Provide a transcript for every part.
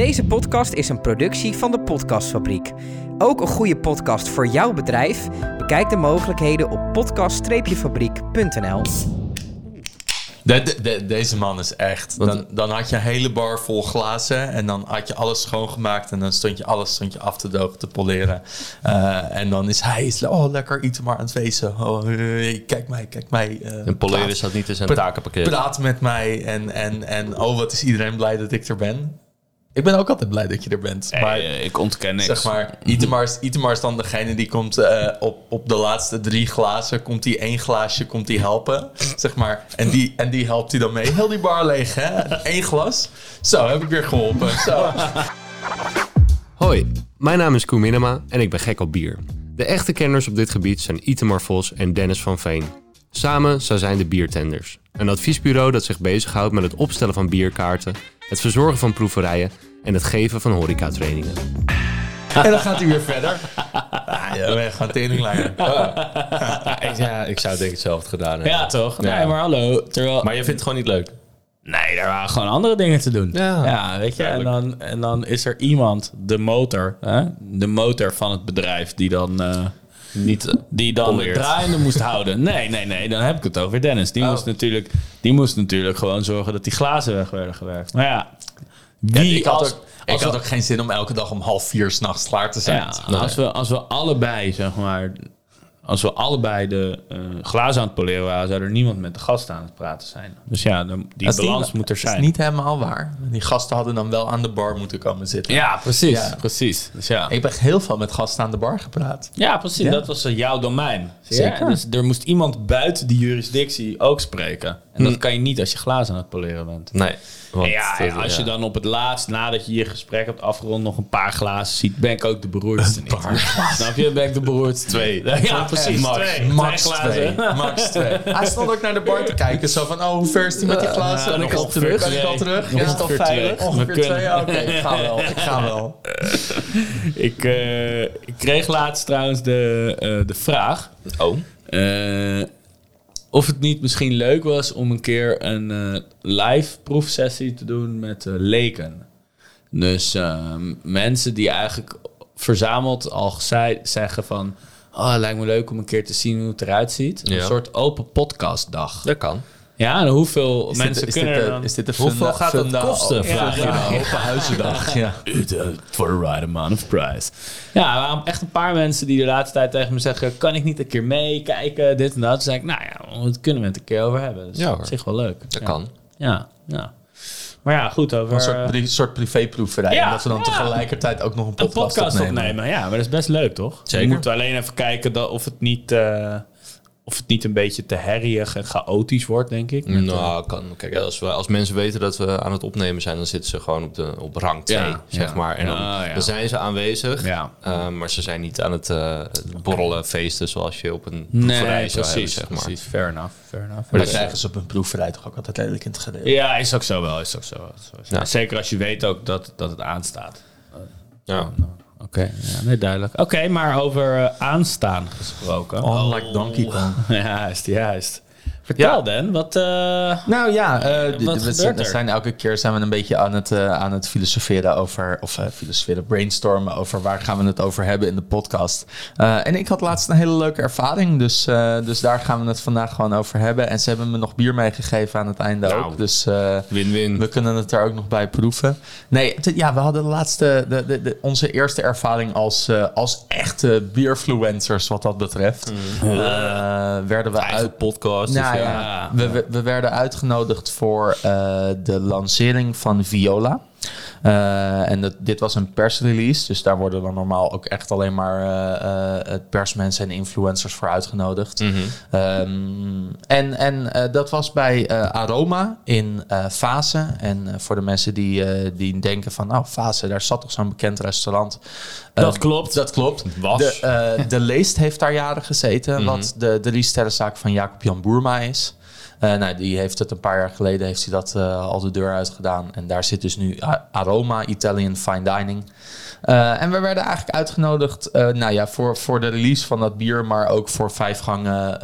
Deze podcast is een productie van de Podcastfabriek. Ook een goede podcast voor jouw bedrijf? Bekijk de mogelijkheden op podcast-fabriek.nl. De- de- de- deze man is echt. Dan, dan had je een hele bar vol glazen en dan had je alles schoongemaakt en dan stond je alles stond je af te drogen, te poleren. Eh, en dan is hij, is, oh lekker, iets maar aan het wezen. Oh, kijk mij, kijk mij. eh, En poleren praat- zat niet in zijn pra- takenpakket. Praat met mij en, en, en oh, wat is iedereen blij dat ik er ben. Ik ben ook altijd blij dat je er bent. Nee, maar eh, ik ontken niks. Zeg maar, Itemar is, Itemar is dan degene die komt eh, op, op de laatste drie glazen, komt hij één glaasje, komt hij helpen, zeg maar. En die, en die helpt hij dan mee. Heel die bar leeg, hè? Eén glas. Zo, heb ik weer geholpen. Zo. Hoi, mijn naam is Koen Minema en ik ben gek op bier. De echte kenners op dit gebied zijn Itemar Vos en Dennis van Veen. Samen zo zijn de Biertenders. Een adviesbureau dat zich bezighoudt met het opstellen van bierkaarten, het verzorgen van proeverijen en het geven van horecatrainingen. En dan gaat hij weer verder. Ah, ja, we gaan teringlijnen. Ja, ik zou denk ik hetzelfde gedaan hebben. Ja, toch? Ja. Nee, maar hallo. Terwijl... Maar je vindt het gewoon niet leuk? Nee, er waren gewoon andere dingen te doen. Ja, weet je. En dan, en dan is er iemand, de motor, hè? de motor van het bedrijf, die dan, eh, Niet die dan Poleert. draaiende moest houden. Nee, nee, nee, dan heb ik het over Dennis. Die, moest, natuurlijk, die moest natuurlijk gewoon zorgen dat die glazen weg werden gewerkt. Maar ja, wie ik had, als, ook, ik als had we- ook geen zin om elke dag om half vier s'nachts klaar te zijn. Ja, als, we, als we allebei, zeg maar, als we allebei de eh, glazen aan het poleren waren, zou er niemand met de gasten aan het praten zijn. Dus ja, die balans moet er Dat is zijn. niet helemaal waar. Die gasten hadden dan wel aan de bar moeten komen zitten. Ja, precies. Ja. precies. Dus ja. Ik heb echt heel veel met gasten aan de bar gepraat. Ja, precies. Ja. Dat was eh, jouw domein. Zeker. Ja, dus er moest iemand buiten die jurisdictie ook spreken. En dat kan je niet als je glazen aan het poleren bent. Nee. Want, En ja, eh, ja, als je dan op het laatst, nadat je je gesprek hebt afgerond, nog een paar glazen ziet, ben ik ook de beroerdste niet. Snap je? Ben ik de beroerdste. Twee. Ja, precies. Max, Twee. Max Twee twee. glazen. Max twee. Hij stond ook naar de bar te kijken. Zo van, oh, hoe ver is die met die glazen? Ja, ben ik nog al terug? Ben ik al terug? Is het al veilig? Ongeveer twee? Oké, ik ga wel. Ik ga wel. Ik, eh, ik kreeg laatst trouwens de, eh, de vraag Oh. eh, of het niet misschien leuk was om een keer een eh, live proefsessie te doen met eh, leken. Dus eh, mensen die eigenlijk verzameld al zei, zeggen van... Oh, het lijkt me leuk om een keer te zien hoe het eruit ziet. Ja. Een soort open podcastdag. Dat kan. Ja, en hoeveel Is mensen dit, is, kunnen dit, er de- dan... is dit de Hoeveel funda- gaat dat kosten, vraag je ja, dan? Open huizendag. Ja. For the right amount of price. Ja, er waren echt een paar mensen die de laatste tijd tegen me zeggen... kan ik niet een keer meekijken, dit en dat. Toen zei ik, nou ja, dat kunnen we het een keer over hebben. Dus Ja, ja, op zich wel leuk. Dat ja. kan. Ja, ja. Maar ja, goed, over Een soort, pri- soort privéproeverij. Ja, dat we dan ja. tegelijkertijd ook nog een een podcast, podcast opnemen. opnemen. Ja, maar dat is best leuk, toch? Zeker. We moeten alleen even kijken dat, of, het niet, eh, of het niet een beetje te herrierig en chaotisch wordt, denk ik. Met, eh, Nou, kan. Kijk, als, we, als mensen weten dat we aan het opnemen zijn, dan zitten ze gewoon op, de, op rang 2, Ja, zeg ja. maar. En dan, Ja, ja. dan zijn ze aanwezig, Ja. eh, maar ze zijn niet aan het eh, borrelen, feesten zoals je op een nee, proeverij zou precies, hebben, zeg maar. precies. Fair enough, fair enough. Maar Dus, dat krijgen ze op een proeverij toch ook altijd redelijk in het gereden. Ja, is ook zo wel. Is ook zo. Is ook zo. Ja. Zeker als je weet ook dat, dat het aanstaat. Ja. Oké, ja, nee, duidelijk. Oké, maar over eh, aanstaan gesproken. Oh, like Donkey Kong. Juist, juist. Vertel Ja. Dan, wat... eh, Nou ja, eh, Wat we zijn, zijn elke keer zijn we een beetje aan het, eh, aan het filosoferen over, of filosoferen, brainstormen over waar gaan we het over hebben in de podcast. En ik had laatst een hele leuke ervaring, dus, dus daar gaan we het vandaag gewoon over hebben. En ze hebben me nog bier meegegeven aan het einde Nou. ook, dus eh, Win-win. we kunnen het er ook nog bij proeven. Nee, ja, we hadden de laatste, de, de, de- onze eerste ervaring als, als echte bierfluencers wat dat betreft. Eh, werden we Eigen uit, podcast. nou dus we, we werden uitgenodigd voor eh, de lancering van Viola. Eh, en dat, dit was een persrelease, dus daar worden dan normaal ook echt alleen maar eh, persmensen en influencers voor uitgenodigd. Mhm. Ehm, en en dat was bij Aroma in Fase. En voor de mensen die, die denken van, nou, Fase, daar zat toch zo'n bekend restaurant. Dat klopt. Dat klopt. Was. De, de Leest heeft daar jaren gezeten, Mhm. wat de drie sterrenzaak van Jacob-Jan Boerma is. Eh, nou, die heeft het een paar jaar geleden heeft hij dat eh, al de deur uitgedaan. En daar zit dus nu Aroma Italian Fine Dining. Eh, en we werden eigenlijk uitgenodigd nou ja, voor, voor de release van dat bier, maar ook voor vijf gangen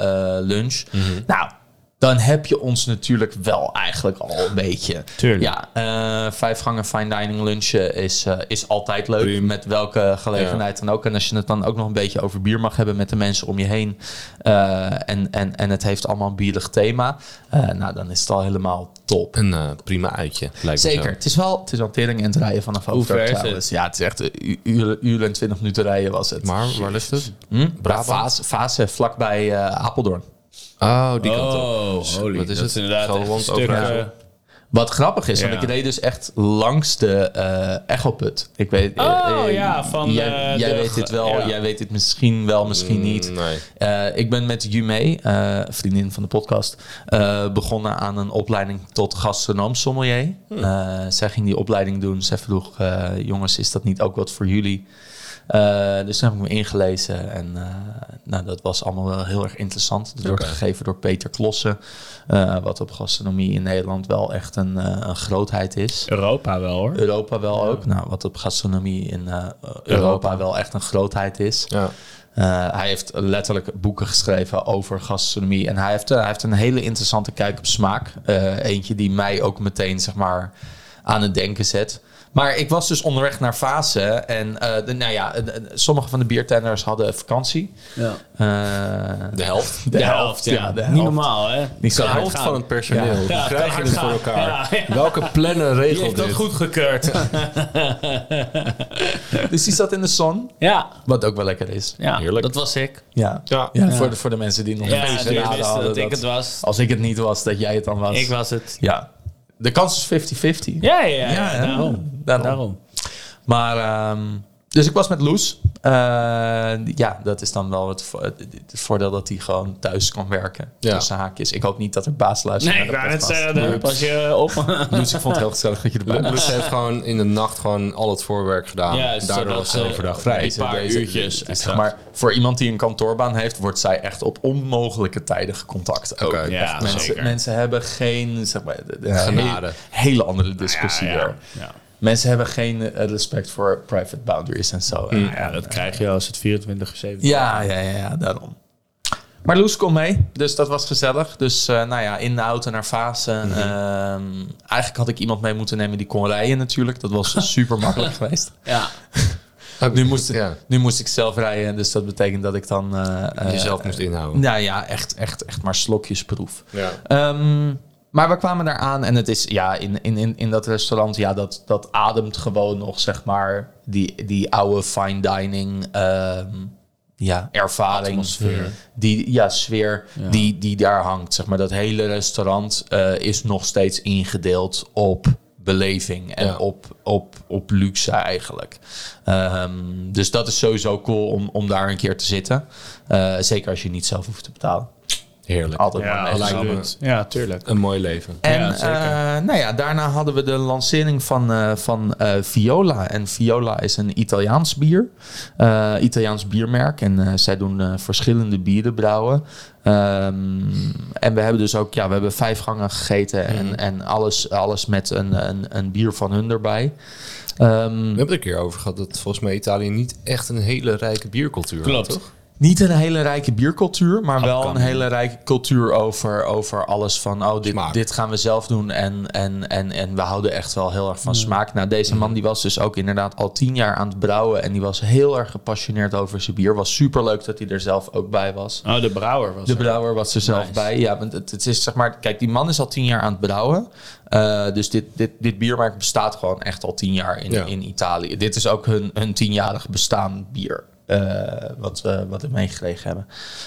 lunch. Nou, dan heb je ons natuurlijk wel eigenlijk al een beetje. Tuurlijk. Ja, eh, vijf gangen fine dining lunchen is, eh, is altijd leuk. Prima. Met welke gelegenheid dan ook. En als je het dan ook nog een beetje over bier mag hebben met de mensen om je heen. eh, en, en, en het heeft allemaal een bierig thema. nou, dan is het al helemaal top. Een prima uitje, lijkt Zeker. Het is wel het is wel tering en het rijden vanaf ver Hoofddorp is het? trouwens. Ja, het is echt een uur, en twintig minuten rijden was het. Maar waar ligt het? Hm? Brabant? Fase, vlakbij Apeldoorn. Oh, die kant op. Oh, holy. Wat is dat het? is inderdaad Gelderland, eh, Wat grappig is, want Ja. ik reed dus echt langs de eh Echoput. Ik weet, eh, Oh, eh, ja, van, jij, eh, jij de- weet dit wel, ja. jij weet dit misschien wel, misschien niet. Nee. Eh, ik ben met Jume, eh vriendin van de podcast, eh, begonnen aan een opleiding tot gastronoom sommelier. Eh, zij ging die opleiding doen. Zij vroeg, eh, jongens, is dat niet ook wat voor jullie? Eh, dus toen heb ik me ingelezen en eh, nou, dat was allemaal wel heel erg interessant. Wordt Oké. gegeven door Peter Klossen, eh, wat op gastronomie in Nederland wel echt een, een grootheid is. Europa wel hoor. Europa wel ook, nou, wat op gastronomie in eh, Europa wel echt een grootheid is. Ja. Uh, hij heeft letterlijk boeken geschreven over gastronomie. En hij heeft, uh, hij heeft een hele interessante kijk op smaak. Uh, eentje die mij ook meteen zeg maar, aan het denken zet. Maar ik was dus onderweg naar Fase. En uh, de, nou ja, sommige van de biertenders hadden vakantie. Ja. de helft. De, de helft, ja. ja de helft. Niet normaal, hè? Niet de helft van het personeel. Ja. Ja, Hoe krijg je dit voor elkaar? Ja, ja. Welke plannen regelt Die heeft dit? dat goedgekeurd. dus die zat in de zon. ja. Wat ook wel lekker is. ja, Heerlijk. dat was ik. Ja, Ja. ja, Voor, de, voor de mensen die nog Ja, een beetje hadden dat ik het was. Als ik het niet was, dat jij het dan was. Ik was het. Ja. De kans is 50-50. Ja, ja, ja. Daarom. Daarom. daarom. Maar, ehm, dus ik was met Loes. Eh, ja, dat is dan wel het, vo- het, het voordeel dat hij gewoon thuis kan werken. Ja. Tussen haakjes. Ik hoop niet dat er baas luistert Nee, ik podcast. zeggen, pas je op. Loes, ik vond het heel gezellig dat je erbij was. Lus heeft gewoon in de nacht gewoon al het voorwerk gedaan. Ja, Daardoor zodat was ze ze- overdag Vrij. Een paar Deze- uurtjes dus zeg maar, voor iemand die een kantoorbaan heeft, wordt zij echt op onmogelijke tijden gecontact. Ook. Ja, mensen, zeker. mensen hebben geen, zeg maar, de- de- Genade. hele, hele andere discussie ja, weer. ja. Mensen hebben geen eh, respect voor private boundaries en zo. En, ja, dat krijg je als het 24 7 Ja, ja, ja, ja, daarom. Maar Loes kon mee, dus dat was gezellig. Dus eh, nou ja, in de auto naar Fase. Ehm, eigenlijk had ik iemand mee moeten nemen die kon rijden natuurlijk. Dat was super makkelijk geweest. Ja. Nu moest, Ja. nu moest ik zelf rijden, dus dat betekent dat ik dan... eh, eh, Jezelf moest inhouden. Nou ja, echt, echt, echt maar slokjesproef. Ja. Ehm, maar we kwamen daar aan en het is, ja, in, in, in, in dat restaurant, ja, dat, dat ademt gewoon nog, zeg maar, die, die oude fine dining, ehm, ja, ervaring. Atmosfeer. Die, ja, sfeer Ja. Die, die daar hangt, zeg maar. Dat hele restaurant eh, is nog steeds ingedeeld op beleving en Ja. op, op, op luxe eigenlijk. Ehm, dus dat is sowieso cool om, om daar een keer te zitten. Eh, zeker als je niet zelf hoeft te betalen. Heerlijk. Altijd maar Ja, absoluut. Ja, tuurlijk. Een mooi leven. En Ja, zeker. eh, nou ja, daarna hadden we de lancering van, eh, van eh, Viola. En Viola is een Italiaans bier. eh, Italiaans biermerk. En eh, zij doen eh, verschillende bieren brouwen. Ehm, en we hebben dus ook, ja, we hebben vijf gangen gegeten. En, en alles, alles met een, een, een bier van hun erbij. Ehm, We hebben het een keer over gehad dat volgens mij Italië niet echt een hele rijke biercultuur had, Klopt. toch? Niet een hele rijke biercultuur, maar wel kan een hele rijke cultuur over, over alles van, oh, dit, Smaak. dit gaan we zelf doen en, en, en, en we houden echt wel heel erg van smaak. Nou, deze man die was dus ook inderdaad al tien jaar aan het brouwen en die was heel erg gepassioneerd over zijn bier. Was super leuk dat hij er zelf ook bij was. Oh, de brouwer was De er. brouwer was er zelf Nice. bij. Ja, want het, het is zeg maar, kijk, die man is al tien jaar aan het brouwen. Eh, dus dit, dit, dit biermerk bestaat gewoon echt al tien jaar in, Ja. in Italië. Dit is ook hun, hun tienjarig bestaan bier. Eh, wat, we, wat we meegekregen hebben.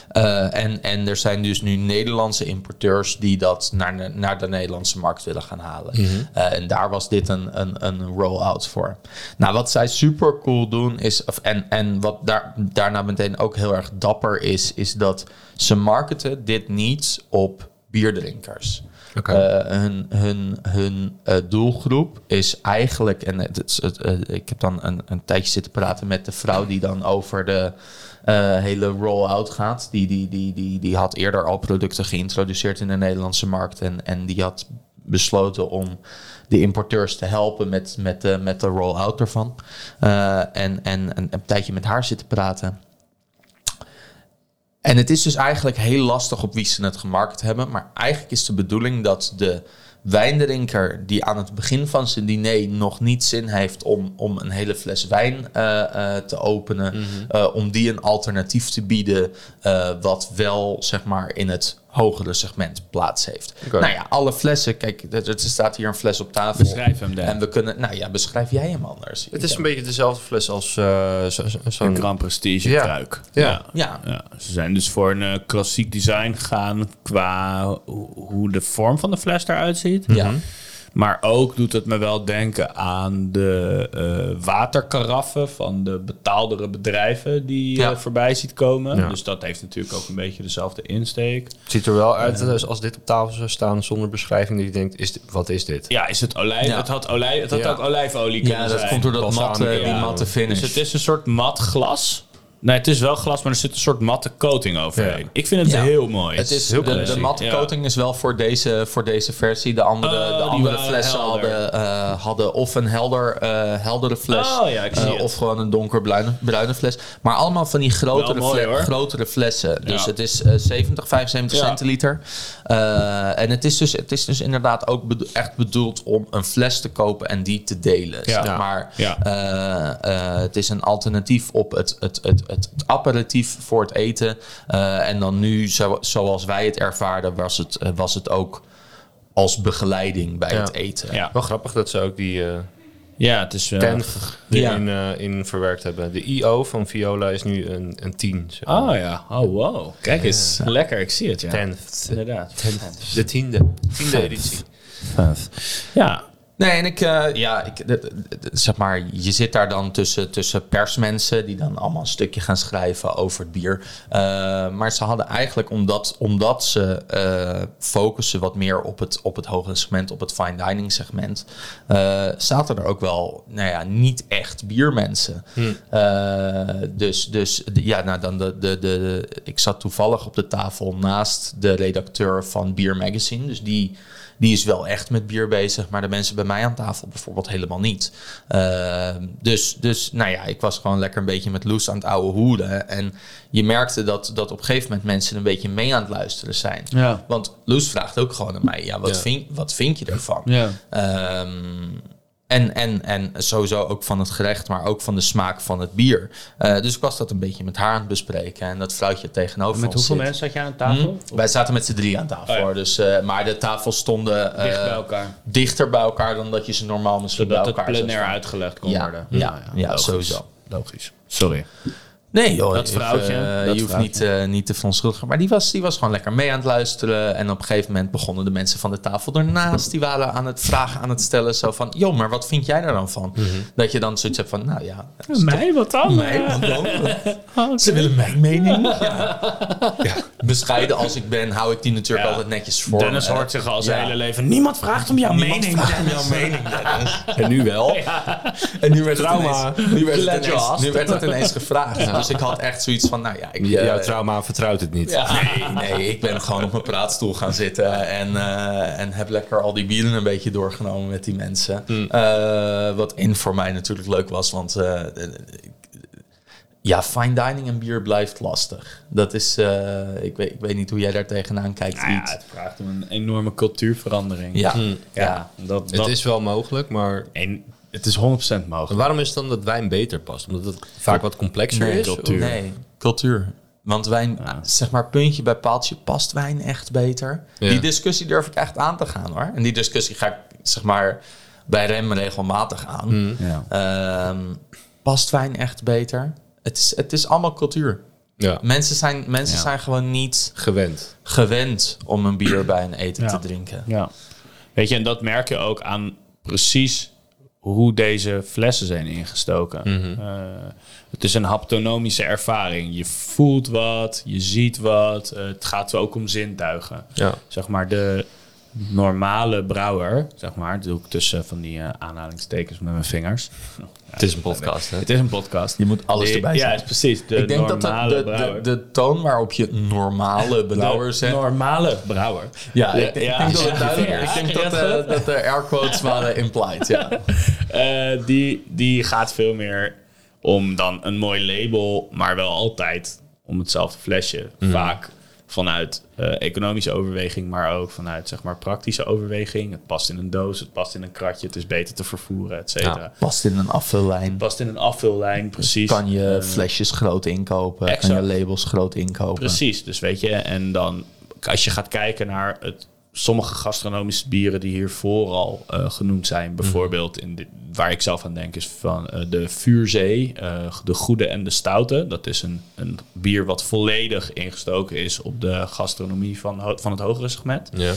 Eh, en, en er zijn dus nu Nederlandse importeurs die dat naar de, naar de Nederlandse markt willen gaan halen. Eh, en daar was dit een, een, een roll-out voor. Nou, wat zij super cool doen is, of, en, en wat daar, daarna meteen ook heel erg dapper is, is dat ze marketen dit niet op bierdrinkers. Eh, hun hun, hun eh, doelgroep is eigenlijk, en het, het, eh, ik heb dan een, een tijdje zitten praten met de vrouw die dan over de hele roll-out gaat. Die, die, die, die, die had eerder al producten geïntroduceerd in de Nederlandse markt en, en die had besloten om de importeurs te helpen met, met, de met de roll-out ervan. En, en een tijdje met haar zitten praten. En het is dus eigenlijk heel lastig op wie ze het gemarket hebben. Maar eigenlijk is de bedoeling dat de wijndrinker die aan het begin van zijn diner nog niet zin heeft om, om een hele fles wijn uh, te openen, uh, om die een alternatief te bieden, wat wel zeg maar in het hogere segment plaats heeft. Okay. Nou ja, alle flessen, kijk, er staat hier een fles op tafel. Beschrijf hem dan. En we kunnen, nou ja, beschrijf jij hem anders. Het is een beetje dezelfde fles als uh, zo'n zo Grand Prestige ja. kruik. Ja. Ja. ja. Ze zijn dus voor een uh, klassiek design gegaan qua hoe de vorm van de fles eruit ziet. Ja. Maar ook doet het me wel denken aan de uh, waterkaraffen van de betaaldere bedrijven die je Ja. voorbij ziet komen. Ja. Dus dat heeft natuurlijk ook een beetje dezelfde insteek. Het ziet er wel uit dus als dit op tafel zou staan zonder beschrijving. Dat je denkt, is dit- wat is dit? Ja, is het olijf? Ja. Het had, olijf, het had Ja. ook olijfolie kunnen Ja, dat zijn. komt door dat matte, die matte finish. Dus het is een soort mat glas. Nee, het is wel glas, maar er zit een soort matte coating overheen. Ja. Ik vind het Ja. heel mooi. Het is, heel de, de matte Ja. coating is wel voor deze, voor deze versie. De andere, Oh, de andere flessen hadden, eh, hadden of een helder, eh, heldere fles. Oh ja, ik zie eh, het. Of gewoon een donkerbruine bruine fles. Maar allemaal van die grotere, Wel mooi, fle- hoor. grotere flessen. Dus Ja. het is eh, 70, 75 Ja. centiliter. Eh, en het is, dus, het is dus inderdaad ook bedo- echt bedoeld om een fles te kopen en die te delen. Ja. Zeg maar Ja. eh, eh, het is een alternatief op het, het, het, het, het apparatief voor het eten. Eh, en dan nu, zo, zoals wij het ervaren, was het, eh, was het ook als begeleiding bij Ja. het eten. Ja. Wel grappig dat ze ook die eh Ja, het is... eh, ten Ja. erin eh, in verwerkt hebben. De IO van Viola is nu een, een 10. zeg maar. Oh ja, oh wow. Kijk eens, lekker, ik zie het, ja. Tenth. Inderdaad. De tiende. Tiende editie. Ja, Nee, en ik, eh, ja, ik, zeg maar, je zit daar dan tussen, tussen persmensen die dan allemaal een stukje gaan schrijven over het bier. Eh, maar ze hadden eigenlijk, omdat, omdat ze eh, focussen wat meer op het, op het hogere segment, op het fine dining segment, zaten er ook wel, nou ja, niet echt biermensen. Eh, dus, dus ja, nou dan de, de, de, ik zat toevallig op de tafel naast de redacteur van Beer Magazine, dus die die is wel echt met bier bezig, maar de mensen bij mij aan tafel bijvoorbeeld helemaal niet. Uh, dus, dus nou ja, ik was gewoon lekker een beetje met Loes aan het ouwe hoeden. En je merkte dat, dat op een gegeven moment mensen een beetje mee aan het luisteren zijn. Ja. Want Loes vraagt ook gewoon aan mij, ja, wat, Ja. Vind, wat vind je ervan? Ja. Um, en, en, en sowieso ook van het gerecht, maar ook van de smaak van het bier. Uh, dus ik was dat een beetje met haar aan het bespreken. En dat vrouwtje tegenover Met ons hoeveel zit. mensen zat je aan tafel? Hm? Wij zaten met z'n drie aan tafel. Oh ja. dus, uh, maar de tafels stonden uh, Dicht bij elkaar. dichter bij elkaar dan dat je ze normaal misschien Zodat bij het elkaar zou plenair uitgelegd kon Ja, worden. ja, ja, logisch. sowieso. Logisch. Sorry. Nee joh, Dat vrouwtje, eh, dat je hoeft niet, eh, niet te verontschuldigen. Maar die was, die was gewoon lekker mee aan het luisteren. En op een gegeven moment begonnen de mensen van de tafel ernaast. Die waren aan het vragen aan het stellen. Zo van, joh, maar wat vind jij daar dan van? Dat je dan zoiets hebt van, nou ja... Mij, wat dan? Mij, wat dan? Ze willen mijn mening. Ja. Ja. Bescheiden als ik ben, hou ik die natuurlijk Ja. altijd netjes voor. Dennis me. hoort zich al zijn hele leven. Niemand vraagt om jouw Niemand mening. vraagt om jouw mening, Dennis. En nu wel. En nu werd Trauma. het ineens, nu werd het ineens, nu werd het ineens gevraagd. Dus ik had echt zoiets van, nou ja... Ik, Jouw trauma vertrouwt het niet. Nee, nee, ik ben gewoon op mijn praatstoel gaan zitten en, eh, en heb lekker al die bieren een beetje doorgenomen met die mensen. Eh, wat in voor mij natuurlijk leuk was, want eh, ja, fine dining en bier blijft lastig. Dat is, eh, ik, weet, ik weet niet hoe jij daar tegenaan kijkt. Nou ja, het vraagt om een enorme cultuurverandering. ja, ja, ja. dat, Het is wel mogelijk, maar en het is 100% mogelijk. waarom is het dan dat wijn beter past? Omdat het vaak wat complexer Nee, is? cultuur. Nee, cultuur. Want wijn, zeg maar, puntje bij paaltje, past wijn echt beter? Ja. Die discussie durf ik echt aan te gaan hoor. En die discussie ga ik, zeg maar, bij Rem regelmatig aan. Ja. Ehm, past wijn echt beter? Het is, het is allemaal cultuur. Ja, Mensen zijn, mensen Ja. zijn gewoon niet gewend. gewend om een bier bij een eten Ja. te drinken. Ja. Weet je, en dat merk je ook aan precies hoe deze flessen zijn ingestoken. Eh, het is een haptonomische ervaring. Je voelt wat, je ziet wat. Eh, het gaat ook om zintuigen. Ja. Zeg maar de normale brouwer, zeg maar, dat doe ik tussen van die eh, aanhalingstekens met mijn vingers. Het is een podcast, hè? Het is een podcast. Je moet alles Die- erbij Ja, zeggen. is precies. De ik denk dat de, normale de, de, de toon waarop je normale brouwer zegt... normale brouwer. Ja, Ja, ik, ik ja, denk dat ja, het duidelijk ja, Ik denk ja, dat, ja. eh, dat de air quotes waren implied, ja. Eh, die, die gaat veel meer om dan een mooi label, maar wel altijd om hetzelfde flesje. Vaak vanuit eh, economische overweging, maar ook vanuit zeg maar praktische overweging. Het past in een doos, het past in een kratje, het is beter te vervoeren, et cetera. Ja. Past in een afvullijn. Past in een afvullijn, precies. Kan je Eh, flesjes groot inkopen. Kan exact. je labels groot inkopen. Precies, dus weet je, en dan als je gaat kijken naar het, sommige gastronomische bieren die hier vooral eh, genoemd zijn, bijvoorbeeld in de, waar ik zelf aan denk is van eh, de Vuurzee, eh, de Goede en de Stoute. Dat is een, een bier wat volledig ingestoken is op de gastronomie van, van het hogere segment. Ja.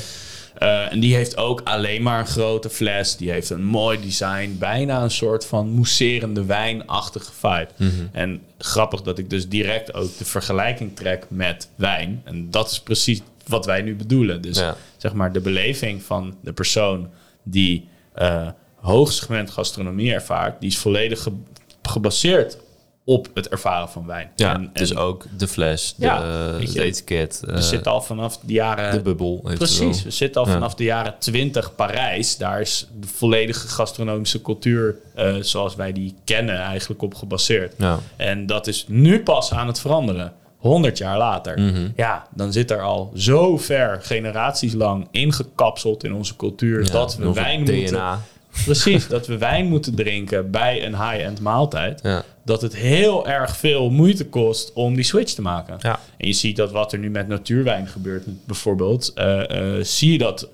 En die heeft ook alleen maar een grote fles. Die heeft een mooi design. Bijna een soort van mousserende wijnachtige vibe. En grappig dat ik dus direct ook de vergelijking trek met wijn. En dat is precies wat wij nu bedoelen. Dus Ja. zeg maar de beleving van de persoon die eh hoogsegment gastronomie ervaart... die is volledig ge- gebaseerd op het ervaren van wijn. Ja, En- dus ook de fles, de, Ja, het etiket, we eh, zitten al vanaf de jaren... de bubbel. Precies, we zitten al Ja. vanaf de jaren 20 Parijs. Daar is de volledige gastronomische cultuur eh, zoals wij die kennen eigenlijk op gebaseerd. Ja. En dat is nu pas aan het veranderen. 100 jaar later. Mhm. Ja, dan zit er al zo ver, generaties lang, ingekapseld in onze cultuur. Ja, dat we wijn moeten. Precies, dat we wijn moeten drinken bij een high-end maaltijd. Ja. Dat het heel erg veel moeite kost om die switch te maken. Ja. En je ziet dat wat er nu met natuurwijn gebeurt, bijvoorbeeld, eh, eh, zie je dat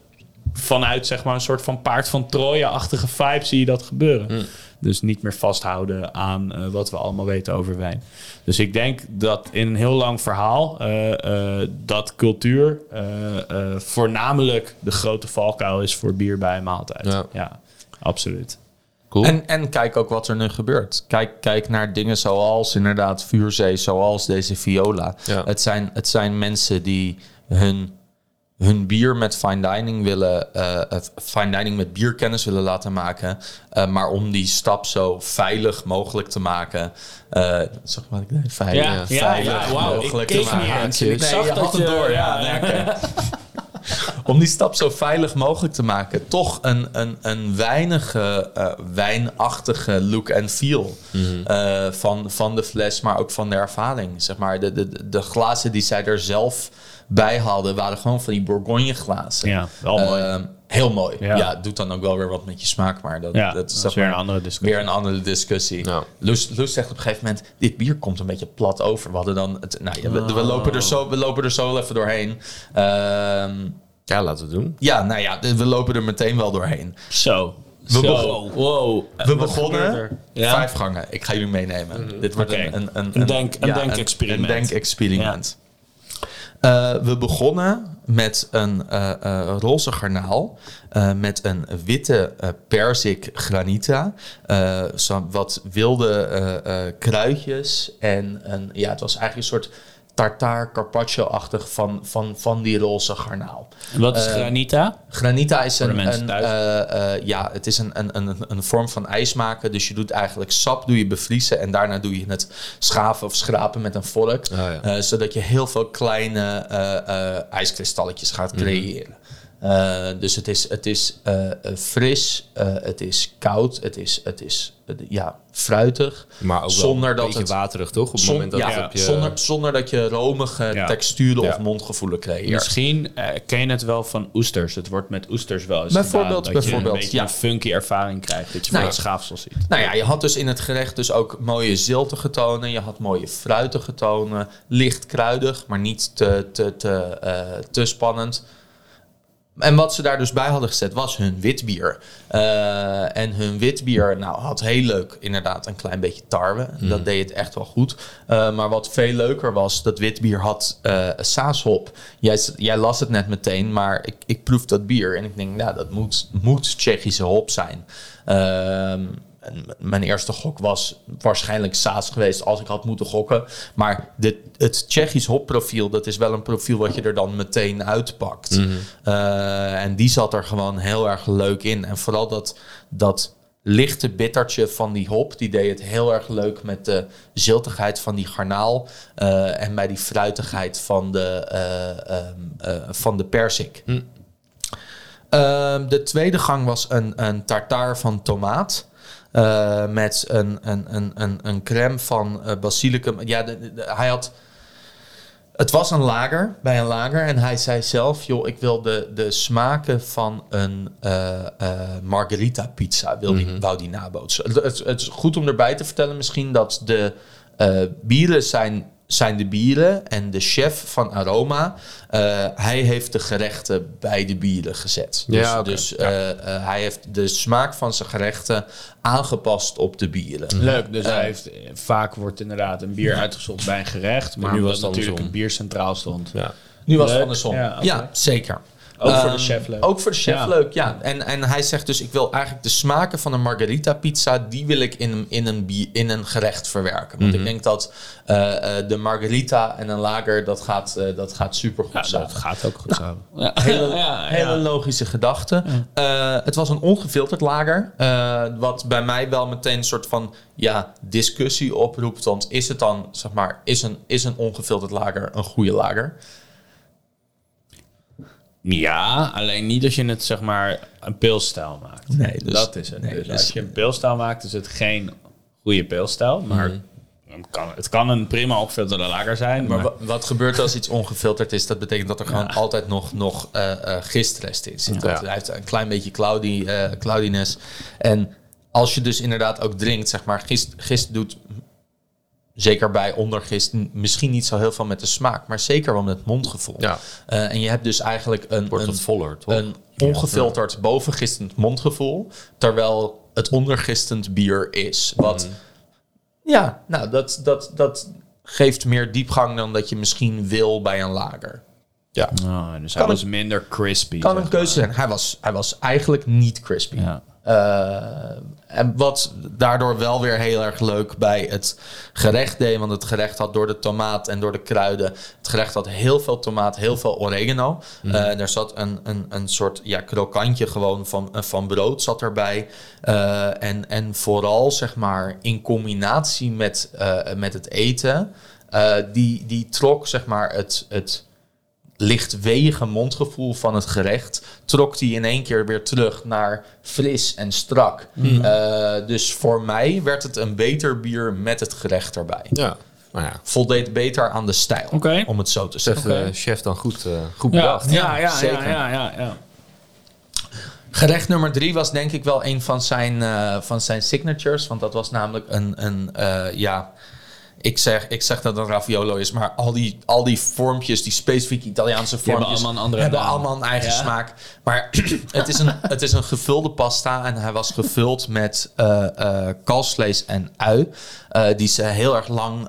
vanuit zeg maar een soort van paard van Troje-achtige vibe zie je dat gebeuren. Dus niet meer vasthouden aan eh, wat we allemaal weten over wijn. Dus ik denk dat in een heel lang verhaal eh, eh, dat cultuur eh, eh, voornamelijk de grote valkuil is voor bier bij een maaltijd. Ja. ja absoluut. Cool. En, en kijk ook wat er nu gebeurt. Kijk, kijk naar dingen zoals inderdaad Vuurzee, zoals deze Viola. Ja. Het, zijn, het zijn mensen die hun, hun bier met fine dining willen, eh, fine dining met bierkennis willen laten maken. Eh, maar om die stap zo veilig mogelijk te maken. eh zeg maar, ik veilig, Ja, veilig ja, wauw, ik mogelijk keek te niet maken. eens. Ik Nee, zag dat je- door, ja. om die stap zo veilig mogelijk te maken, toch een, een, een weinige eh, wijnachtige look en feel eh, van, van de fles, maar ook van de ervaring. Zeg maar, de, de, de glazen die zij er zelf bij hadden, waren gewoon van die Bourgogne glazen. Ja, wel mooi. Ehm, heel mooi. Ja. Doet dan ook wel weer wat met je smaak, maar dat, Ja, dat is, dat zeg is weer maar een andere discussie. Weer een andere discussie. Ja. Loes, Loes zegt op een gegeven moment: dit bier komt een beetje plat over. We hadden dan het, nou, ja, we, we lopen er zo, we lopen er zo wel even doorheen. Ehm, ja, laten we het doen. ja, nou ja, we lopen er meteen wel doorheen. Zo. We Zo. begon- wow. We begonnen? Ja? vijf gangen. Ik ga jullie meenemen. Dit wordt een, een, een, Een denk- een ja, denkexperiment. Een, denkexperiment. Eh, we begonnen met een eh, eh, roze garnaal met een witte perzik granita, wat wilde kruidjes en een, ja, het was eigenlijk een soort tartaar carpaccio-achtig van, van, van die roze garnaal. Wat is Eh, granita? Granita is een, eh, eh, ja, het is een, een, een, een vorm van ijs maken. Dus je doet eigenlijk sap doe je bevriezen en daarna doe je het schaven of schrapen met een vork. Ah, ja. Eh, zodat je heel veel kleine eh, eh, ijskristalletjes gaat Mhm. creëren. Eh, dus het is, het is eh, fris, eh, het is koud, het is, het is ja, fruitig. Maar ook Zonder wel een dat beetje het- waterig, toch? Op het Zon- moment dat ja, het op je... zonder, zonder dat je romige Ja. texturen Ja. of mondgevoelen creëert. Misschien eh, ken je het wel van oesters. Het wordt met oesters wel eens Bijvoorbeeld, gedaan, dat je een beetje ja. een funky ervaring krijgt. Dat je Nou het schaafsel ziet. Nou ja, je had dus in het gerecht dus ook mooie ziltige tonen. Je had mooie fruitige tonen. Licht kruidig, maar niet te, te, te, eh, te spannend. En wat ze daar dus bij hadden gezet was hun witbier. Eh, en hun witbier nou, had heel leuk inderdaad een klein beetje tarwe. Dat deed het echt wel goed. Eh, maar wat veel leuker was, dat witbier had eh saashop. Jij, jij las het net meteen, maar ik, ik proef dat bier. En ik denk, nou, dat moet, moet Tsjechische hop zijn. Ehm, en mijn eerste gok was waarschijnlijk Saas geweest als ik had moeten gokken. Maar dit, het Tsjechisch hopprofiel, dat is wel een profiel wat je er dan meteen uitpakt. Eh, en die zat er gewoon heel erg leuk in. En vooral dat, dat lichte bittertje van die hop, die deed het heel erg leuk met de ziltigheid van die garnaal. eh, en bij die fruitigheid van de, eh, ehm, eh, van de persik. Ehm, de tweede gang was een, een tartaar van tomaat. Eh, met een, een, een, een, een crème van eh, basilicum. Ja, de, de- hij had Het was een lager, bij een lager. En hij zei zelf, joh, ik wil de, de smaken van een eh, margarita pizza, wil die, wou die nabootsen. Het, het, het is goed om erbij te vertellen misschien dat de bieren zijn, zijn de bieren. En de chef van Aroma, eh, hij heeft de gerechten bij de bieren gezet. Dus, Ja, dus eh, eh, hij heeft de smaak van zijn gerechten aangepast op de bieren. Leuk, dus hij heeft, vaak wordt inderdaad een bier uitgezocht bij een gerecht. Maar nu nu was het natuurlijk een bier centraal stond. Ja. Nu was het andersom. Ja, zeker. Ook voor de Ehm, chef leuk. Ook voor de chef Ja. leuk, ja. En, en hij zegt dus, ik wil eigenlijk de smaken van een margarita pizza... die wil ik in een, in een, in een gerecht verwerken. Want ik denk dat eh, eh, de margarita en een lager, dat gaat, eh, dat gaat supergoed Ja, samen. dat gaat ook goed samen. Ja. Hele, Ja, hele ja. logische gedachte. Het was een ongefilterd lager. wat bij mij wel meteen een soort van ja, discussie oproept. Want is het dan, zeg maar, is een, is een ongefilterd lager een goede lager? Ja, alleen niet als je het zeg maar een pilstijl maakt. Nee, dus- dat is het. nee, dus dus- als je een pilstijl maakt, is het geen goede pilstijl. Maar het, kan, het kan een prima opgefilterde lager zijn. Maar Maar, wa- wat gebeurt als iets ongefilterd is? Dat betekent dat er gewoon altijd nog, nog eh, eh, gistrest in zit. Dat, Ja. Hij heeft een klein beetje cloudy, eh, cloudiness. En als je dus inderdaad ook drinkt, zeg maar, gist, gist doet zeker bij ondergist misschien niet zo heel veel met de smaak, maar zeker wel met het mondgevoel. Ja. Eh, en je hebt dus eigenlijk een, Wordt een, voller, toch? een ongefilterd bovengistend mondgevoel, terwijl het ondergistend bier is. Wat, Mm. ja, nou, dat, dat, dat geeft meer diepgang dan dat je misschien wil bij een lager. Ja. Oh, dus hij was minder crispy. Kan een keuze zijn. Hij was, hij was eigenlijk niet crispy. Ja. Eh, en wat daardoor wel weer heel erg leuk bij het gerecht deed. Want het gerecht had door de tomaat en door de kruiden. Het gerecht had heel veel tomaat, heel veel oregano. Eh, er zat een, een, een soort ja, krokantje gewoon van, eh, van brood zat erbij. En, en vooral zeg maar in combinatie met, met het eten. die, die trok zeg maar het. het lichtwege mondgevoel van het gerecht trok die in één keer weer terug naar fris en strak. Eh, dus voor mij werd het een beter bier met het gerecht erbij. ja. Nou ja, Voldeed beter aan de stijl, om het zo te heeft zeggen. de chef dan goed, eh, goed Ja, bedacht. ja, ja, zeker. ja, ja, ja, ja. Gerecht nummer drie was denk ik wel een van zijn, eh, van zijn signatures. Want dat was namelijk een, een eh, ja... Ik zeg, ik zeg dat het een raviolo is, maar al die, al die vormpjes, die specifiek Italiaanse hebben vormpjes, allemaal een andere hebben allemaal een eigen Ja. smaak. Maar het is, een, het is een gevulde pasta en hij was gevuld met eh kalfsvlees en ui. eh, die ze heel erg lang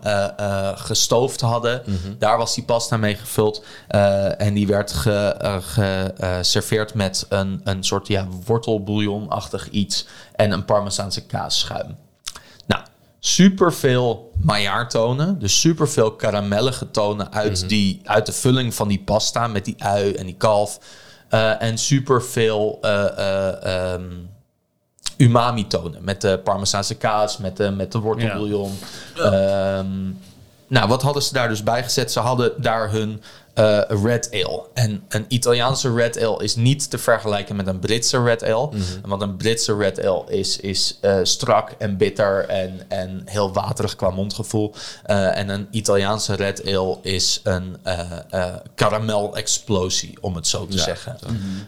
gestoofd hadden. Daar was die pasta mee gevuld. en die werd geserveerd met een, een soort ja, wortelbouillonachtig iets en een parmezaanse kaasschuim. Superveel maillard-tonen. Dus superveel karamellige tonen uit, die, uit de vulling van die pasta met die ui en die kalf. Eh, en superveel eh eh ehm, umami-tonen met de parmezaanse kaas, met de, met de wortelbouillon. Ehm, nou, wat hadden ze daar dus bij gezet? Ze hadden daar hun eh, red ale. En een Italiaanse red ale is niet te vergelijken met een Britse red ale. Want een Britse red ale is, is eh, strak en bitter en, en heel waterig qua mondgevoel. Eh, en een Italiaanse red ale is een eh eh karamel-explosie, om het zo te zeggen.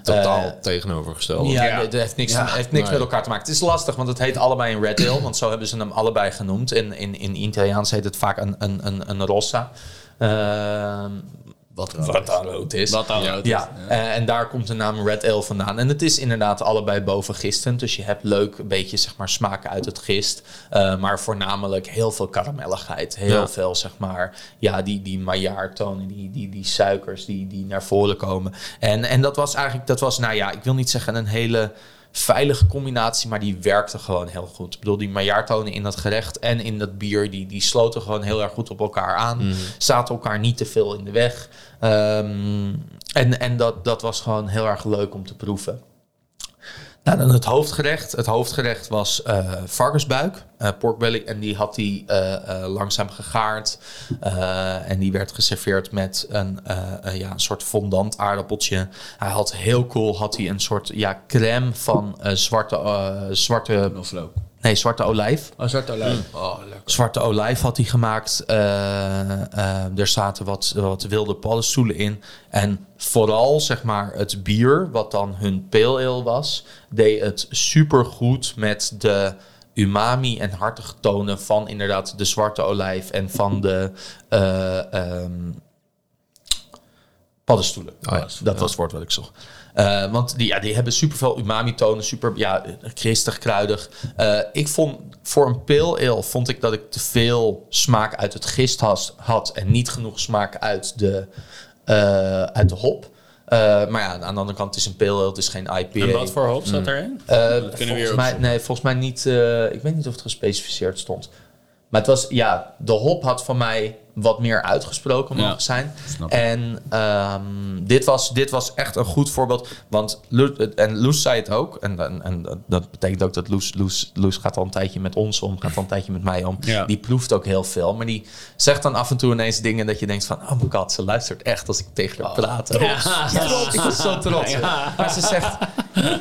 Totaal Eh, tegenovergesteld. ja, Ja. het heeft niks, Ja. heeft niks Nee. met elkaar te maken. Het is lastig, want het heet allebei een red ale. Want zo hebben ze hem allebei genoemd. In, in, in Italiaans heet het vaak een, een, een, een rossa. Wat wat dan rood is. Wat dan rood ja, eh, en daar komt de naam Red Ale vandaan. En het is inderdaad allebei bovengistend. Dus je hebt leuk een beetje zeg maar, smaken uit het gist. eh, maar voornamelijk heel veel karamelligheid. Heel Ja. veel, zeg maar, ja, die, die maillard-tonen, die, die, die suikers die, die naar voren komen. En, en dat was eigenlijk, dat was, nou ja, ik wil niet zeggen een hele veilige combinatie, maar die werkte gewoon heel goed. Ik bedoel, die maillard-tonen in dat gerecht en in dat bier, die, die sloten gewoon heel erg goed op elkaar aan. Zaten elkaar niet te veel in de weg. Ehm, en en dat, dat was gewoon heel erg leuk om te proeven. Nou, dan het hoofdgerecht. Het hoofdgerecht was eh, varkensbuik, eh porkbelly. En die had hij eh, langzaam gegaard. En die werd geserveerd met een, ja, een soort fondant aardappeltje. Hij had heel cool had hij een soort ja, crème van zwarte, zwarte Knoflook. Nee, zwarte olijf. Oh, zwart olijf. Oh, lekker. Zwarte olijf had hij gemaakt. Eh, eh, er zaten wat, wat wilde paddenstoelen in. En vooral, zeg maar, het bier, wat dan hun pale ale was, deed het supergoed met de umami en hartige tonen van inderdaad de zwarte olijf en van de eh, ehm, paddenstoelen. Oh ja. Dat was het woord wat ik zocht. Eh, want die, ja, die hebben superveel umami-tonen, super ja, kristig, kruidig. Eh, ik vond voor een pale ale vond ik dat ik te veel smaak uit het gist has- had en niet genoeg smaak uit de, eh, uit de hop. Maar ja, aan de andere kant, het is een pale ale, het is geen IPA. En wat voor hop zat erin? Kunnen we volgens weer mij, nee, volgens mij niet. ik weet niet of het gespecificeerd stond. Maar het was, ja, de hop had van mij wat meer uitgesproken Ja, mogen zijn. En ehm, dit, was, dit was echt een goed voorbeeld. Want Loes, en Loes zei het ook. En, en, en dat betekent ook dat Loes, Loes, Loes gaat al een tijdje met ons om. Gaat al een tijdje met mij om. Ja. Die proeft ook heel veel. Maar die zegt dan af en toe ineens dingen dat je denkt van... Oh my god, ze luistert echt als ik tegen haar praat. Ja, ik was zo trots. Maar ze zegt...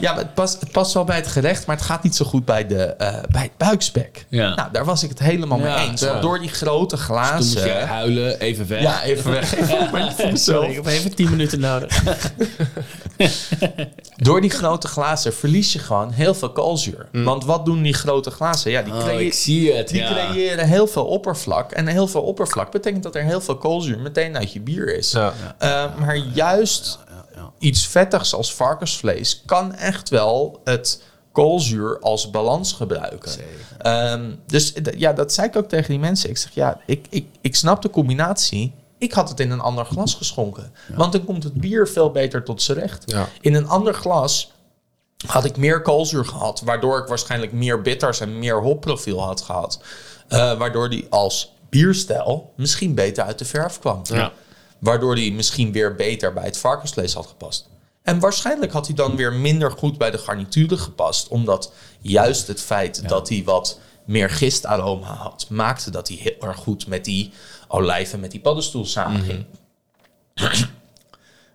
Ja, het past, het past wel bij het gerecht, maar het gaat niet zo goed bij, de, eh, bij het buikspek. Nou, daar was ik het helemaal mee eens. Door die grote glazen... huilen, even weg. Ja, even weg. Even maar niet voor mezelf. Sorry, ik heb even 10 minuten nodig. Door die grote glazen verlies je gewoon heel veel koolzuur. Want wat doen die grote glazen? Ja, die, Oh, creë- ik zie het. die ja. creëren heel veel oppervlak. En heel veel oppervlak betekent dat er heel veel koolzuur meteen uit je bier is. Ja. Uh, maar juist iets vettigs als varkensvlees kan echt wel het koolzuur als balans gebruiken. Ehm, dus ja, dat zei ik ook tegen die mensen. Ik zeg, ja, ik, ik, ik snap de combinatie. Ik had het in een ander glas geschonken. Want dan komt het bier veel beter tot z'n recht. Ja. In een ander glas had ik meer koolzuur gehad. Waardoor ik waarschijnlijk meer bitters en meer hopprofiel had gehad. Eh, waardoor die als bierstijl misschien beter uit de verf kwam. Ja. Waardoor die misschien weer beter bij het varkensvlees had gepast. En waarschijnlijk had hij dan weer minder goed bij de garnituren gepast. Omdat juist het feit dat hij wat meer gistaroma had... maakte dat hij heel erg goed met die olijven, met die paddenstoel samenging.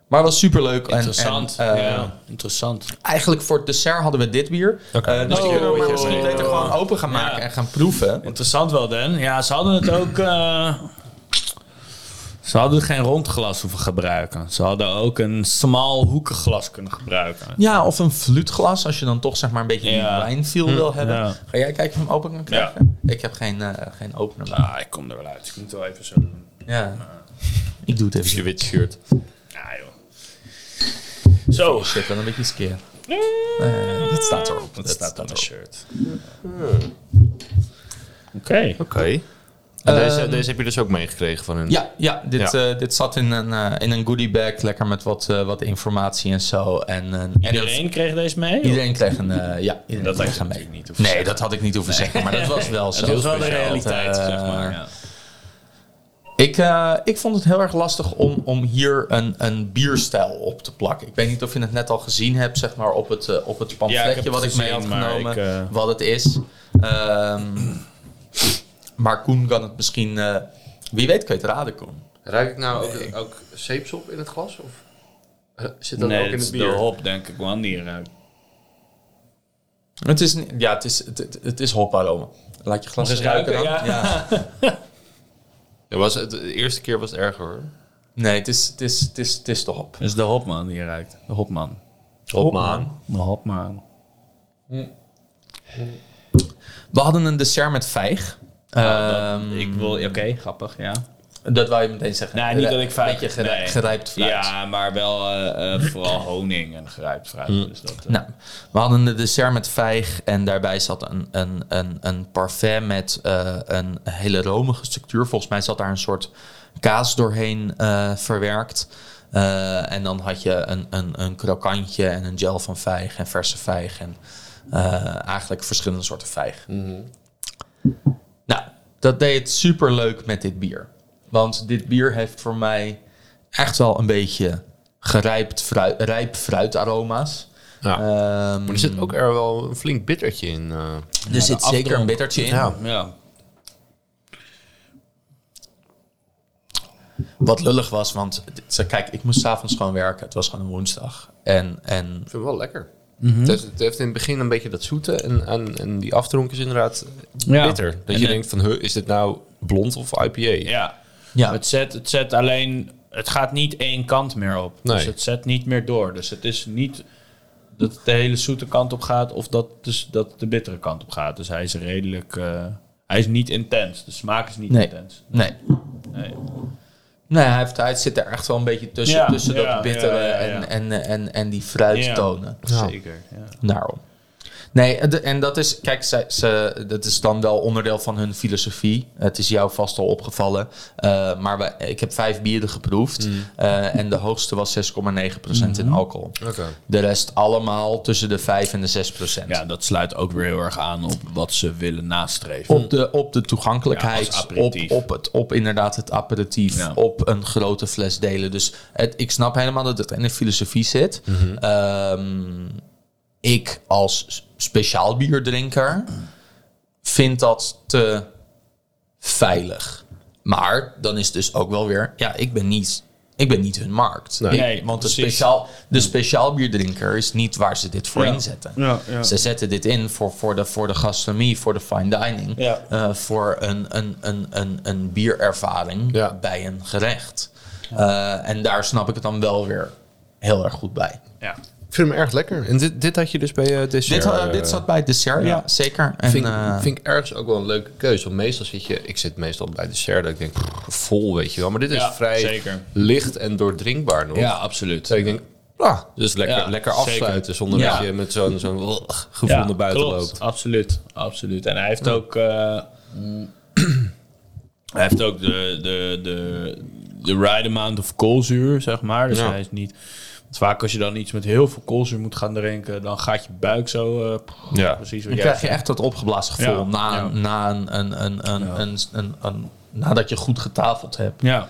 Maar het was superleuk. En, Interessant. En, eh, ja, interessant. Eigenlijk voor het dessert hadden we dit bier. Oké. Eh, dus Oh, die kunnen we maar oh, misschien oh, beter gewoon open gaan maken Ja. en gaan proeven. Interessant wel, Dan. Ja, ze hadden het ook... eh, ze hadden geen rond glas hoeven gebruiken. Ze hadden ook een smal hoekig glas kunnen gebruiken. Ja, of een fluitglas als je dan toch zeg maar een beetje Ja. die wijnfeel wil hebben. Ja. Ga jij kijken of je hem open kan krijgen? Ik heb geen, eh, geen opener. Ah, ik kom er wel uit. Ik moet wel even zo doen. Ja. Ik doe het even. Je wit shirt. Ja, joh. Zo. Shit, wel een beetje skeer. dat staat erop. Dat staat op mijn shirt. Oké. Oké. En deze, deze heb je dus ook meegekregen van hun? Ja, ja, dit, Ja. eh, dit zat in een, eh, in een goodie bag. Lekker met wat, eh, wat informatie en zo. En, Iedereen kreeg deze mee? Iedereen kreeg een... eh, ja, iedereen Dat kreeg had je mee. niet hoeven Nee, zeggen. dat had ik niet hoeven zeggen. Maar dat was wel zo. Dat was wel de realiteit, zeg maar. Ja. Ik, eh, ik vond het heel erg lastig om, om hier een, een bierstijl op te plakken. Ik weet niet of je het net al gezien hebt, zeg maar, op het, op het Ja, pamfletje ik heb wat het ik mee had genomen, ik, wat het is. Ehm, maar Koen kan het misschien... eh, wie weet kan je het raden, Koen. Ruik ik nou ook, ook zeepsop in het glas? Of eh, zit dat Nee, ook het in is het de bier? hop, denk ik, man, die eruit. Het is, niet- ja, het is, het, het, het is hoparoma. Laat je glas eens ruiken dan. Ja. Ja, was het, de eerste keer was het erger hoor. Nee, het is, het, is, het, is, het is de hop. Dat is de hopman die eruit. De hopman. Hopman. De hopman. We hadden een dessert met vijg. Ehm, ik wil... Oké, grappig, ja. dat wou je meteen zeggen. Nee, niet dat ik Een fruit... beetje nee. gerijpt fruit. Ja, maar wel eh, eh, vooral honing en gerijpt fruit. Dus dat, eh, Nou, we hadden een dessert met vijg en daarbij zat een, een, een, een parfait met eh, een hele romige structuur. Volgens mij zat daar een soort kaas doorheen eh, verwerkt. Eh, en dan had je een, een, een krokantje en een gel van vijg en verse vijg. En eh, eigenlijk verschillende soorten vijg. Nou, dat deed het super leuk met dit bier. Want dit bier heeft voor mij echt wel een beetje gerijpt fruit, rijp fruitaroma's. Ja. Ehm, maar er zit ook er wel een flink bittertje in. eh. er zit zeker een bittertje in. Ja. ja. Wat lullig was, want kijk, ik moest s'avonds gewoon werken. Het was gewoon een woensdag. En, en Ik vind het wel lekker. Het, heeft, het heeft in het begin een beetje dat zoete en, en, en die afdronk is inderdaad Ja. bitter. Dat En je denkt van, huh, is dit nou blond of IPA? Ja. Ja. Het, zet, het zet alleen... Het gaat niet één kant meer op. Dus het zet niet meer door. Dus het is niet dat het de hele zoete kant op gaat... of dat, dus, dat het de bittere kant op gaat. Dus hij is redelijk... eh, hij is niet intens. De smaak is niet Nee. intens. Nee. Nee. Nee, hij, heeft, hij zit er echt wel een beetje tussen, Ja, tussen ja, dat bittere ja, ja, ja. En, en, en, en die fruittonen. Ja. Zeker, ja. Daarom. Nee, en de- en dat is, kijk, ze, ze, dat is dan wel onderdeel van hun filosofie. Het is jou vast al opgevallen. Eh, maar wij, ik heb vijf bieren geproefd. eh, en de hoogste was 6,9% in alcohol. Oké. De rest allemaal tussen de 5 en de 6%. Ja, dat sluit ook weer heel erg aan op wat ze willen nastreven. Op de, op de toegankelijkheid, op, aperitief. op, het, op inderdaad het aperitief, Ja. op een grote fles delen. Dus het, ik snap helemaal dat het in de filosofie zit. Ehm, ik als speciaal bierdrinker vind dat te veilig. Maar dan is dus ook wel weer, ja, ik ben niet, ik ben niet hun markt. Nee. Nee, want de, speciaal, de speciaal bierdrinker is niet waar ze dit voor Ja. inzetten. Ja, ja. Ze zetten dit in voor, voor, de, voor de gastronomie, voor de fine dining. Ja. eh, voor een, een, een, een, een bierervaring Ja. bij een gerecht. Eh, en daar snap ik het dan wel weer heel erg goed bij. Ja. Ik vind hem erg lekker. En dit, dit had je dus bij eh dessert. Dit, uh, eh, dit zat bij het dessert, ja, ja. zeker. En, vind, eh, vind ik ergens ook wel een leuke keuze. Want meestal zit je... Ik zit meestal bij dessert dat ik denk... vol, weet je wel. Maar dit is Ja, vrij zeker. licht en doordrinkbaar nog. ja, absoluut. Dat ik denk... Ah, dus lekker, Ja, lekker zeker. afsluiten zonder Ja. dat je met zo'n zo'n gevoel naar buiten klopt. loopt. Absoluut, absoluut. En hij heeft ook, hij heeft ook de, de, de, de right amount of koolzuur, zeg maar. Dus Ja. hij is niet. Want vaak als je dan iets met heel veel koolzuur moet gaan drinken, dan gaat je buik zo. eh, Ja. precies dan krijg je echt dat opgeblazen gevoel Ja, na, ja. na een, een, een, een, Ja. een, een, een- nadat je goed getafeld hebt. Ja.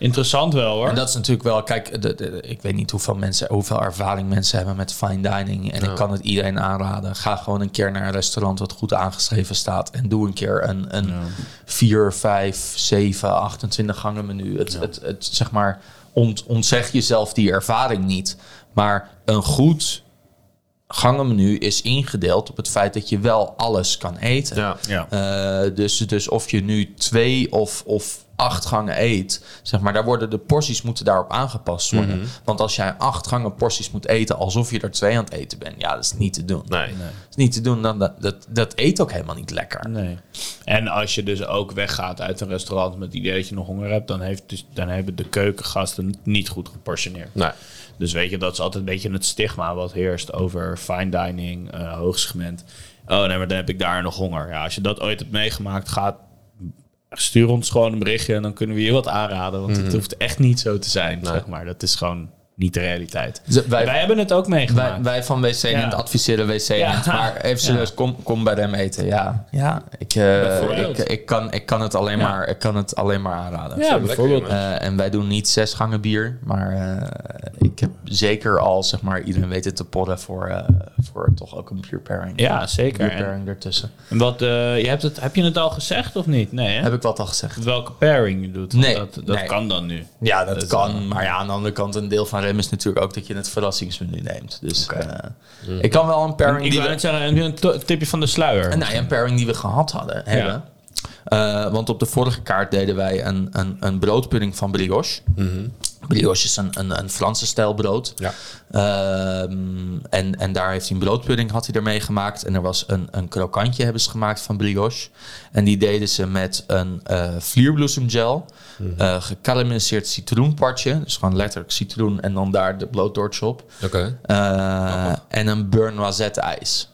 Interessant wel hoor. En dat is natuurlijk wel, kijk, de, de- ik weet niet hoeveel mensen, hoeveel ervaring mensen hebben met fine dining. En ik kan het iedereen aanraden. Ga gewoon een keer naar een restaurant wat goed aangeschreven staat. En doe een keer een, een 4, 5, 7, 28 gangen menu. Het, het, het, zeg maar, ont, ontzeg jezelf die ervaring niet. Maar een goed gangenmenu is ingedeeld op het feit dat je wel alles kan eten. Ja. ja. Eh, dus, dus of je nu twee of, of acht gangen eet, zeg maar, daar worden de porties moeten daarop aangepast worden. Mhm. Want als jij acht gangen porties moet eten alsof je er twee aan het eten bent, ja, dat is niet te doen. Nee. Dat is niet te doen, dan, dat, dat, dat eet ook helemaal niet lekker. Nee. En als je dus ook weggaat uit een restaurant met het idee dat je nog honger hebt, dan, heeft dus, dan hebben de keukengasten het niet goed geportioneerd. Nee. Dus weet je, dat is altijd een beetje het stigma wat heerst over fine dining, eh hoogsegment. Oh nee, maar dan heb ik daar nog honger. Ja, als je dat ooit hebt meegemaakt, gaat, stuur ons gewoon een berichtje en dan kunnen we je wat aanraden. Want het hoeft echt niet zo te zijn, zeg maar. Dat is gewoon niet de realiteit. Dus wij, Wij hebben het ook wij, meegemaakt. wij van WC Ja. Adviseren WC Ja. Maar even serieus, Ja. kom, kom bij hem eten. Ja, ja ik, eh, ik, ik, kan, ik, kan het alleen Ja. maar, ik kan het alleen maar aanraden. ja, bijvoorbeeld. Eh, en wij doen niet zes gangen bier, maar eh, ik heb zeker al, zeg maar, iedereen weet het te porren voor, eh, voor toch ook een beer pairing. Ja, zeker. Beer pairing ertussen. En wat, eh, je hebt het, heb je het al gezegd of niet? Nee, hè? Heb ik wat al gezegd? Welke pairing je doet? Nee, Dat, dat nee. kan dan nu. Ja, dat, Dat, kan. maar ja, aan de andere kant, een deel van is natuurlijk ook dat je het verrassingsmenu neemt. Dus eh, ik kan wel een pairing Ik die wil we, net zeggen, een tipje van de sluier? nou, ja, een pairing die we gehad hadden, hebben. Eh, want op de vorige kaart deden wij een, een, een broodpudding van brioche. Brioche is een, een, een Franse stijl brood. Ja. Ehm, en, en daar heeft hij een broodpudding had hij ermee gemaakt. En er was een, een krokantje hebben ze gemaakt van brioche. En die deden ze met een eh gekarameliseerd citroenpartje. Dus gewoon letterlijk citroen en dan daar de blowtorch op. Oké. Eh, en een beurre noisette ijs.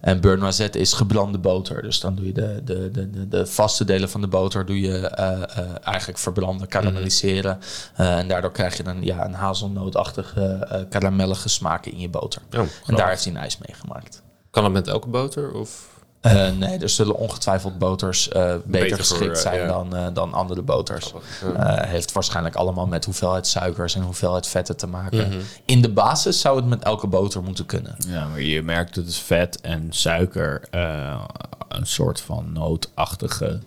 En beurre noisette is gebrande boter. Dus dan doe je de, de, de, de, de vaste delen van de boter doe je eh, eigenlijk verbranden, karamelliseren. En daardoor krijg je dan ja, een hazelnootachtige karamellige smaak in je boter. Oh, en daar heeft hij een ijs mee gemaakt. Kan het met elke boter? Of? Eh, nee, er zullen ongetwijfeld boters eh, beter, Beter geschikt voor, eh, zijn ja. dan, eh, dan andere boters. Eh, heeft waarschijnlijk allemaal met hoeveelheid suikers en hoeveelheid vetten te maken. Mhm. In de basis zou het met elke boter moeten kunnen. Ja, maar je merkt dat het vet en suiker eh, een soort van nootachtige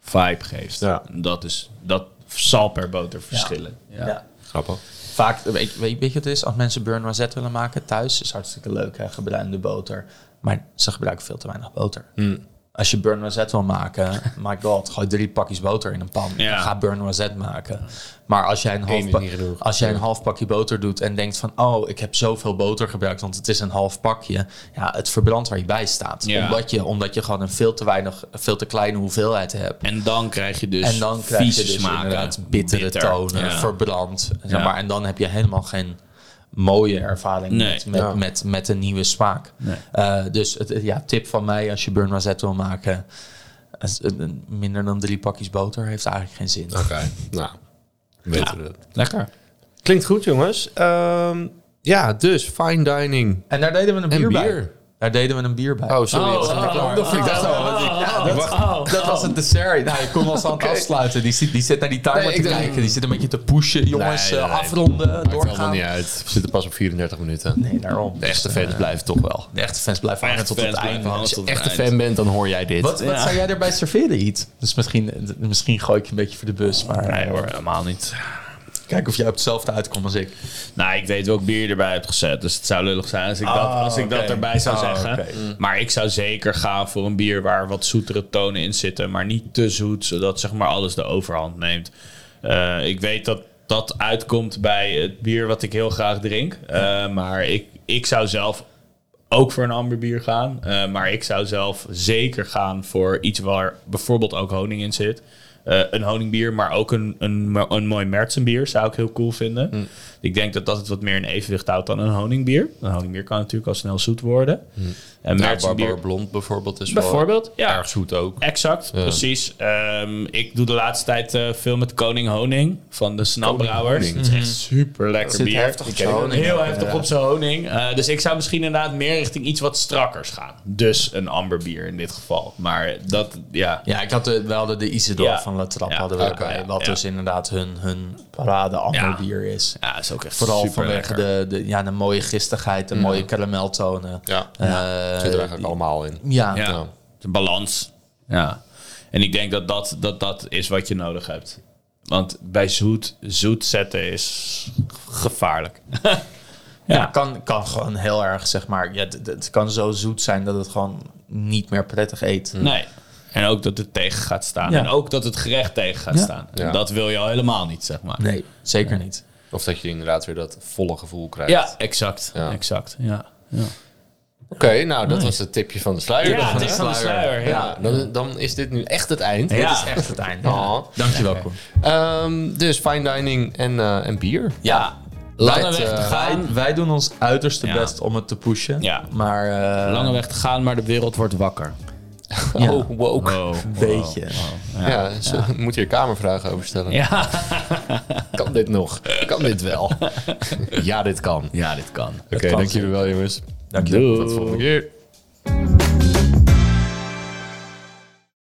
vibe geeft. Ja. Dat, is, dat zal per boter verschillen. Ja. Ja. Grappig. Vaak, weet, weet, weet je wat het is? Als mensen burn rosette willen maken thuis, is hartstikke leuk, hè, gebruinde boter. Maar ze gebruiken veel te weinig boter. Als je burn rosette wil maken, my god, gooi drie pakjes boter in een pan. Ja. Ga burn rosette maken. Maar als jij, een half als jij een half pakje boter doet en denkt van... oh, ik heb zoveel boter gebruikt, want het is een half pakje. Ja, het verbrandt waar je bij staat. Ja. Omdat, je, omdat je gewoon een veel te weinig, veel te kleine hoeveelheid hebt. En dan krijg je dus En dan krijg je dus smaken. bittere Bitter. tonen, Ja. verbrand. Zeg maar. En dan heb je helemaal geen mooie ervaring Nee. met, met, Ja. met, met een nieuwe smaak. Nee. Eh, dus het, ja, tip van mij als je burn rosette wil maken... eh, minder dan drie pakjes boter heeft eigenlijk geen zin. Oké, nou, weten we. Lekker. Klinkt goed, jongens. Ehm, ja, dus fine dining En daar deden we een en bier, bier. bij. Daar deden we een bier bij. Oh, sorry. Oh, dat is niet oh, oh, Ik dacht, oh, ik- ja, dat, dat was het dessert. Nou, ik kon ons aan het afsluiten. Die zit, die zit naar die timer Nee, te kijken. Die zit een beetje te pushen. Jongens, Nee, eh, nee, afronden, Maakt allemaal doorgaan. niet uit. We zitten pas op 34 minuten. Nee, daarom. De echte fans eh, blijven toch wel. De echte fans blijven hangen tot het einde. Als je echte eind. fan bent, dan hoor jij dit. Wat, wat Ja. zou jij erbij serveren, iets? Dus misschien, misschien gooi ik je een beetje voor de bus. Maar Nee hoor, helemaal niet. Kijk of jij op hetzelfde uitkomt als ik. Nou, ik weet welk bier je erbij hebt gezet. Dus het zou lullig zijn als ik, dat, Oh, als ik dat erbij zou Oh, zeggen. oké. Maar ik zou zeker gaan voor een bier waar wat zoetere tonen in zitten. Maar niet te zoet, zodat zeg maar alles de overhand neemt. Eh, ik weet dat dat uitkomt bij het bier wat ik heel graag drink. Eh, maar ik, ik zou zelf ook voor een amberbier gaan. Eh, maar ik zou zelf zeker gaan voor iets waar bijvoorbeeld ook honing in zit. Eh, een honingbier, maar ook een, een, een mooi Mertsenbier zou ik heel cool vinden. Ik denk dat dat het wat meer in evenwicht houdt dan een honingbier. Een honingbier kan natuurlijk al snel zoet worden. En Ja, Barbar Blond bijvoorbeeld is wel bijvoorbeeld, ja. erg zoet ook. Exact, precies. Ehm, ik doe de laatste tijd eh, veel met Koning Honing van de Snapbrouwers. Honing. Dat is echt super lekker bier. heftig op Ik honing Heel heftig op zijn honing. Eh, dus ik zou misschien inderdaad meer richting iets wat strakkers gaan. Dus een amberbier in dit geval. Maar dat, ja. Ja, ik had de, we hadden de Isidore Ja. van La Trappe Ja, hadden we ja, Wat ja. dus inderdaad hun, hun parade amberbier is. Ja, is ook echt Vooral super vanwege lekker. de, de, ja, de mooie gistigheid, de mooie karameltonen. Ja, Eh, zit er eigenlijk allemaal in. Ja, Ja, Ja. de balans. Ja. En ik denk dat dat, dat dat is wat je nodig hebt. Want bij zoet, zoet zetten is gevaarlijk. Ja, kan, kan gewoon heel erg, zeg maar, ja, het, het kan zo zoet zijn dat het gewoon niet meer prettig eet. Nee. En ook dat het tegen gaat staan. Ja. En ook dat het gerecht tegen gaat Ja. staan. En dat wil je al helemaal niet, zeg maar. Nee, zeker niet. Of dat je inderdaad weer dat volle gevoel krijgt. Ja, exact. Ja. Exact, ja. Ja. Oké, nou dat was het tipje van de sluier. Ja, het van de sluier. Ja. Ja, dan, dan is dit nu echt het eind. Ja. Dit is echt het einde. Oh. Dankjewel, Koen. Ehm, dus fine dining en, eh, en bier. Ja. Lange weg te eh, gaan. Wij, wij doen ons uiterste Ja. best om het te pushen. Ja. Maar eh, Lange weg te gaan, maar de wereld wordt wakker. Ja. Oh, woke. Wow. een beetje. Ja, zo, moet hier kamervragen over stellen. Ja. Kan dit nog? Kan dit wel? ja, dit kan. ja, dit kan. Oké, kan dank jullie wel jongens. Dank je. Tot.